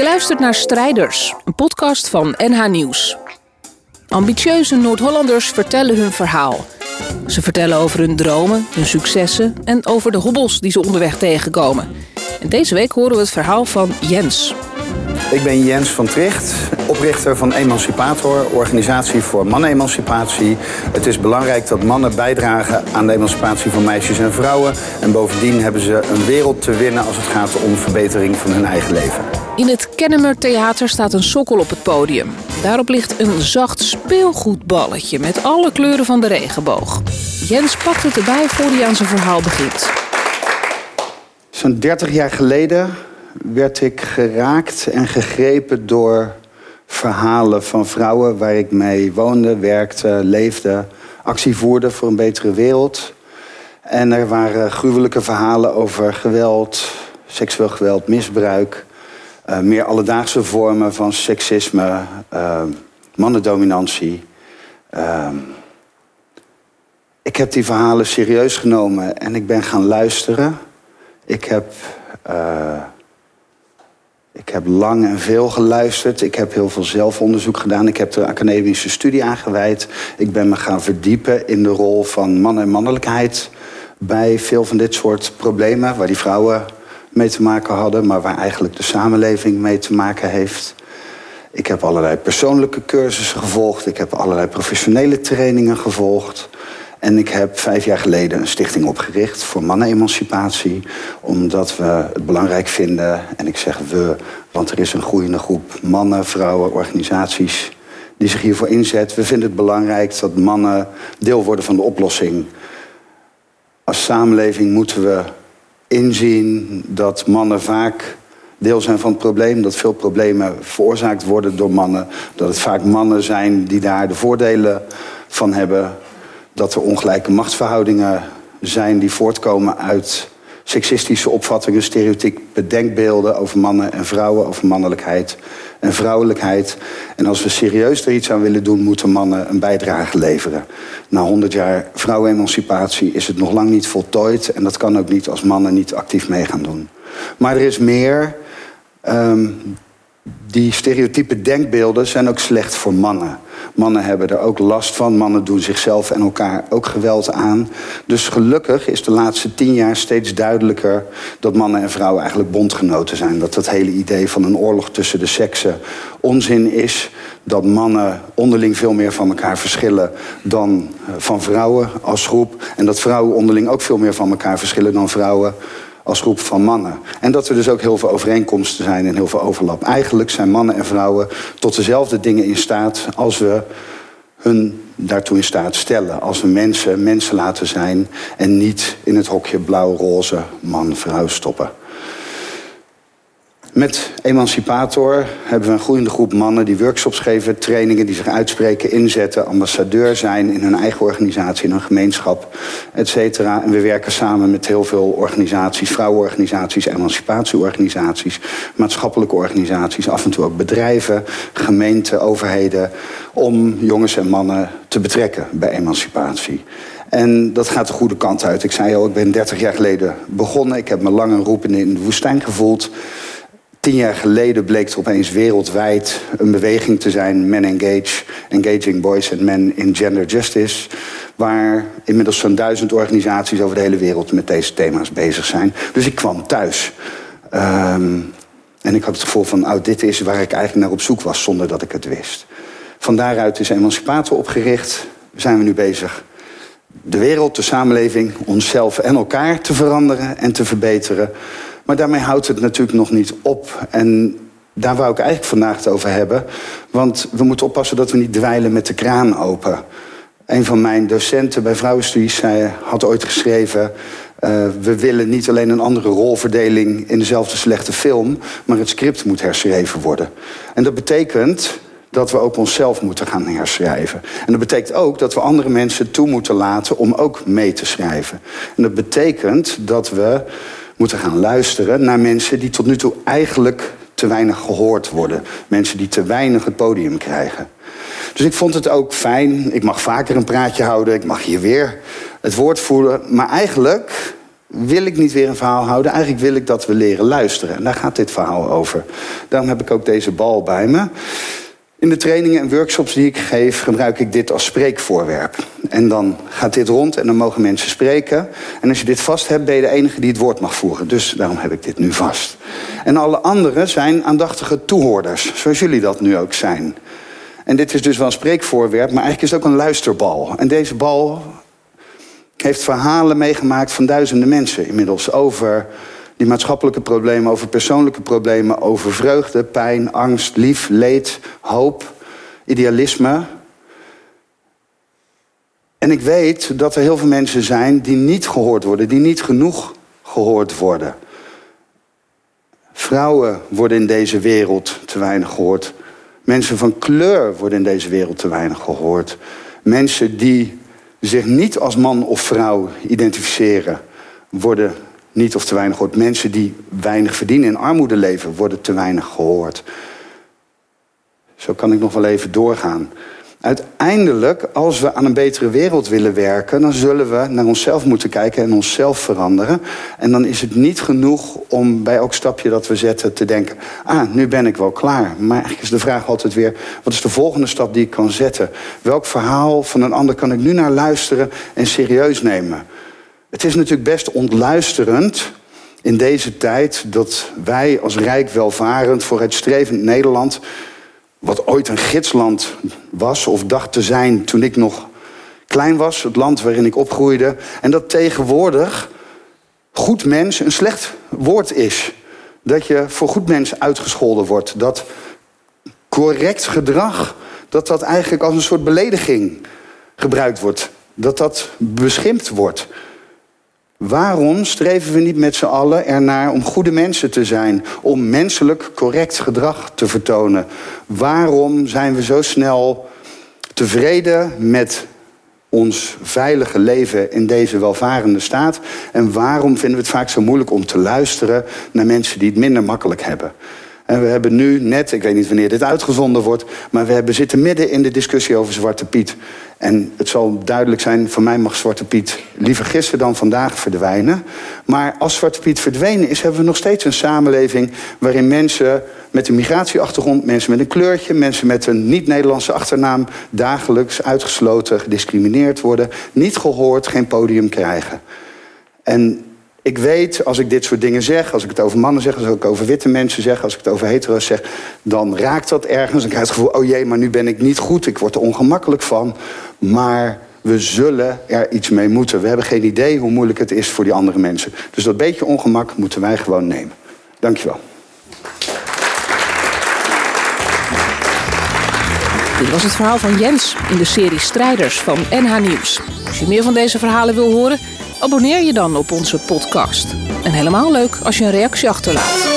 Je luistert naar Strijders, een podcast van NH Nieuws. Ambitieuze Noord-Hollanders vertellen hun verhaal. Ze vertellen over hun dromen, hun successen en over de hobbels die ze onderweg tegenkomen. En deze week horen we het verhaal van Jens. Ik ben Jens van Tricht, oprichter van Emancipator, organisatie voor mannenemancipatie. Het is belangrijk dat mannen bijdragen aan de emancipatie van meisjes en vrouwen. En bovendien hebben ze een wereld te winnen als het gaat om verbetering van hun eigen leven. In het Kennemer Theater staat een sokkel op het podium. Daarop ligt een zacht speelgoedballetje met alle kleuren van de regenboog. Jens pakt het erbij voor hij aan zijn verhaal begint. Zo'n 30 jaar geleden werd ik geraakt en gegrepen door verhalen van vrouwen waar ik mee woonde, werkte, leefde, actie voerde voor een betere wereld. En er waren gruwelijke verhalen over geweld, seksueel geweld, misbruik, uh, meer alledaagse vormen van seksisme, uh, mannendominantie. Uh, ik heb die verhalen serieus genomen en ik ben gaan luisteren. Ik heb ik heb lang en veel geluisterd. Ik heb heel veel zelfonderzoek gedaan. Ik heb de academische studie aangeweid. Ik ben me gaan verdiepen in de rol van man en mannelijkheid bij veel van dit soort problemen waar die vrouwen mee te maken hadden, maar waar eigenlijk de samenleving mee te maken heeft. Ik heb allerlei persoonlijke cursussen gevolgd. Ik heb allerlei professionele trainingen gevolgd. En ik heb vijf jaar geleden een stichting opgericht voor mannenemancipatie. Omdat we het belangrijk vinden, en ik zeg we, want er is een groeiende groep mannen, vrouwen, organisaties die zich hiervoor inzet. We vinden het belangrijk dat mannen deel worden van de oplossing. Als samenleving moeten we inzien dat mannen vaak deel zijn van het probleem. Dat veel problemen veroorzaakt worden door mannen. Dat het vaak mannen zijn die daar de voordelen van hebben dat er ongelijke machtsverhoudingen zijn die voortkomen uit seksistische opvattingen, stereotype denkbeelden over mannen en vrouwen, over mannelijkheid en vrouwelijkheid. En als we serieus er iets aan willen doen, moeten mannen een bijdrage leveren. Na 100 jaar vrouwenemancipatie is het nog lang niet voltooid en dat kan ook niet als mannen niet actief mee gaan doen. Maar er is meer. Um, die stereotype denkbeelden zijn ook slecht voor mannen. Mannen hebben er ook last van. Mannen doen zichzelf en elkaar ook geweld aan. Dus gelukkig is de laatste tien jaar steeds duidelijker dat mannen en vrouwen eigenlijk bondgenoten zijn. Dat dat hele idee van een oorlog tussen de seksen onzin is. Dat mannen onderling veel meer van elkaar verschillen dan eh, van vrouwen als groep. En dat vrouwen onderling ook veel meer van elkaar verschillen dan vrouwen als groep van mannen. En dat er dus ook heel veel overeenkomsten zijn en heel veel overlap. Eigenlijk zijn mannen en vrouwen tot dezelfde dingen in staat als we hun daartoe in staat stellen. Als we mensen mensen laten zijn en niet in het hokje blauw-roze man-vrouw stoppen. Met Emancipator hebben we een groeiende groep mannen die workshops geven, trainingen die zich uitspreken, inzetten, ambassadeur zijn in hun eigen organisatie, in hun gemeenschap, et cetera. En we werken samen met heel veel organisaties, vrouwenorganisaties, emancipatieorganisaties, maatschappelijke organisaties, af en toe ook bedrijven, gemeenten, overheden, om jongens en mannen te betrekken bij emancipatie. En dat gaat de goede kant uit. Ik zei al, ik ben 30 jaar geleden begonnen. Ik heb me lang een roepen in de woestijn gevoeld. Tien jaar geleden bleek er opeens wereldwijd een beweging te zijn, Men Engage, Engaging Boys and Men in Gender Justice, waar inmiddels zo'n duizend organisaties over de hele wereld met deze thema's bezig zijn. Dus ik kwam thuis. Um, en ik had het gevoel van, oh, dit is waar ik eigenlijk naar op zoek was, zonder dat ik het wist. Van daaruit is Emancipator opgericht. Zijn we nu bezig de wereld, de samenleving, onszelf en elkaar te veranderen en te verbeteren. Maar daarmee houdt het natuurlijk nog niet op. En daar wou ik eigenlijk vandaag het over hebben. Want we moeten oppassen dat we niet dweilen met de kraan open. Een van mijn docenten bij vrouwenstudies had ooit geschreven... Uh, we willen niet alleen een andere rolverdeling in dezelfde slechte film... maar het script moet herschreven worden. En dat betekent dat we ook onszelf moeten gaan herschrijven. En dat betekent ook dat we andere mensen toe moeten laten om ook mee te schrijven. En dat betekent dat we moeten gaan luisteren naar mensen die tot nu toe eigenlijk te weinig gehoord worden. Mensen die te weinig het podium krijgen. Dus ik vond het ook fijn. Ik mag vaker een praatje houden. Ik mag hier weer het woord voeren. Maar eigenlijk wil ik niet weer een verhaal houden. Eigenlijk wil ik dat we leren luisteren. En daar gaat dit verhaal over. Daarom heb ik ook deze bal bij me. In de trainingen en workshops die ik geef, gebruik ik dit als spreekvoorwerp. En dan gaat dit rond en dan mogen mensen spreken. En als je dit vast hebt, ben je de enige die het woord mag voeren. Dus daarom heb ik dit nu vast. En alle anderen zijn aandachtige toehoorders, zoals jullie dat nu ook zijn. En dit is dus wel een spreekvoorwerp, maar eigenlijk is het ook een luisterbal. En deze bal heeft verhalen meegemaakt van duizenden mensen inmiddels over die maatschappelijke problemen, over persoonlijke problemen, over vreugde, pijn, angst, lief, leed, hoop, idealisme. En ik weet dat er heel veel mensen zijn die niet gehoord worden, die niet genoeg gehoord worden. Vrouwen worden in deze wereld te weinig gehoord. Mensen van kleur worden in deze wereld te weinig gehoord. Mensen die zich niet als man of vrouw identificeren, worden niet of te weinig gehoord. Mensen die weinig verdienen in armoede leven, worden te weinig gehoord. Zo kan ik nog wel even doorgaan. Uiteindelijk, als we aan een betere wereld willen werken, dan zullen we naar onszelf moeten kijken en onszelf veranderen. En dan is het niet genoeg om bij elk stapje dat we zetten te denken: ah, nu ben ik wel klaar. Maar eigenlijk is de vraag altijd weer: wat is de volgende stap die ik kan zetten? Welk verhaal van een ander kan ik nu naar luisteren en serieus nemen? Het is natuurlijk best ontluisterend in deze tijd dat wij als rijk, welvarend, vooruitstrevend Nederland, wat ooit een gidsland was of dacht te zijn toen ik nog klein was, het land waarin ik opgroeide, en dat tegenwoordig goed mens een slecht woord is. Dat je voor goed mens uitgescholden wordt. Dat correct gedrag, dat dat eigenlijk als een soort belediging gebruikt wordt. Dat dat beschimpt wordt. Waarom streven we niet met z'n allen ernaar om goede mensen te zijn? Om menselijk correct gedrag te vertonen? Waarom zijn we zo snel tevreden met ons veilige leven in deze welvarende staat? En waarom vinden we het vaak zo moeilijk om te luisteren naar mensen die het minder makkelijk hebben? En we hebben nu net, ik weet niet wanneer dit uitgezonden wordt, maar we hebben zitten midden in de discussie over Zwarte Piet. En het zal duidelijk zijn, voor mij mag Zwarte Piet liever gisteren dan vandaag verdwijnen. Maar als Zwarte Piet verdwenen is, hebben we nog steeds een samenleving waarin mensen met een migratieachtergrond, mensen met een kleurtje, mensen met een niet-Nederlandse achternaam dagelijks uitgesloten, gediscrimineerd worden, niet gehoord, geen podium krijgen. En ik weet, als ik dit soort dingen zeg, als ik het over mannen zeg, als ik het over witte mensen zeg, als ik het over hetero's zeg, dan raakt dat ergens. Dan krijg het gevoel, oh jee, maar nu ben ik niet goed, ik word er ongemakkelijk van. Maar we zullen er iets mee moeten. We hebben geen idee hoe moeilijk het is voor die andere mensen. Dus dat beetje ongemak moeten wij gewoon nemen. Dankjewel. Dit was het verhaal van Jens in de serie Strijders van NH Nieuws. Als je meer van deze verhalen wil horen, abonneer je dan op onze podcast. En helemaal leuk als je een reactie achterlaat.